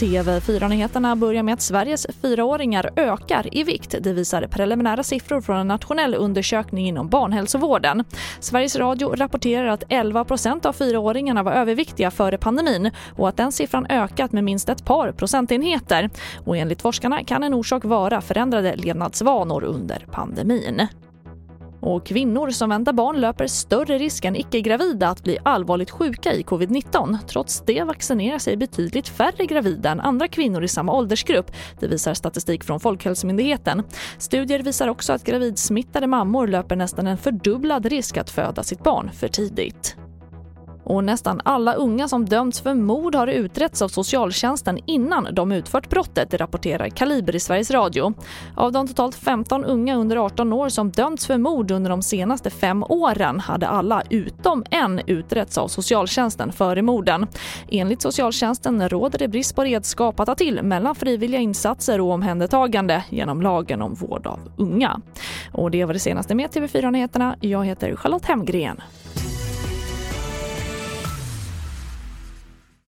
TV4-nyheterna börjar med att Sveriges fyraåringar ökar i vikt. Det visar preliminära siffror från en nationell undersökning inom barnhälsovården. Sveriges Radio rapporterar att 11% av fyraåringarna var överviktiga före pandemin och att den siffran ökat med minst ett par procentenheter. Och enligt forskarna kan en orsak vara förändrade levnadsvanor under pandemin. Och kvinnor som väntar barn löper större risk än icke-gravida att bli allvarligt sjuka i covid-19. Trots det vaccinerar sig betydligt färre gravida än andra kvinnor i samma åldersgrupp. Det visar statistik från Folkhälsomyndigheten. Studier visar också att gravidsmittade mammor löper nästan en fördubblad risk att föda sitt barn för tidigt. Och nästan alla unga som dömts för mord har utretts av socialtjänsten innan de utfört brottet, rapporterar Kaliber i Sveriges Radio. Av de totalt 15 unga under 18 år som dömts för mord under de senaste fem åren hade alla utom en utretts av socialtjänsten före morden. Enligt socialtjänsten råder det brist på redskap att ta till mellan frivilliga insatser och omhändertagande genom lagen om vård av unga. Och det var det senaste med TV4 Nyheterna. Jag heter Charlotte Hemgren.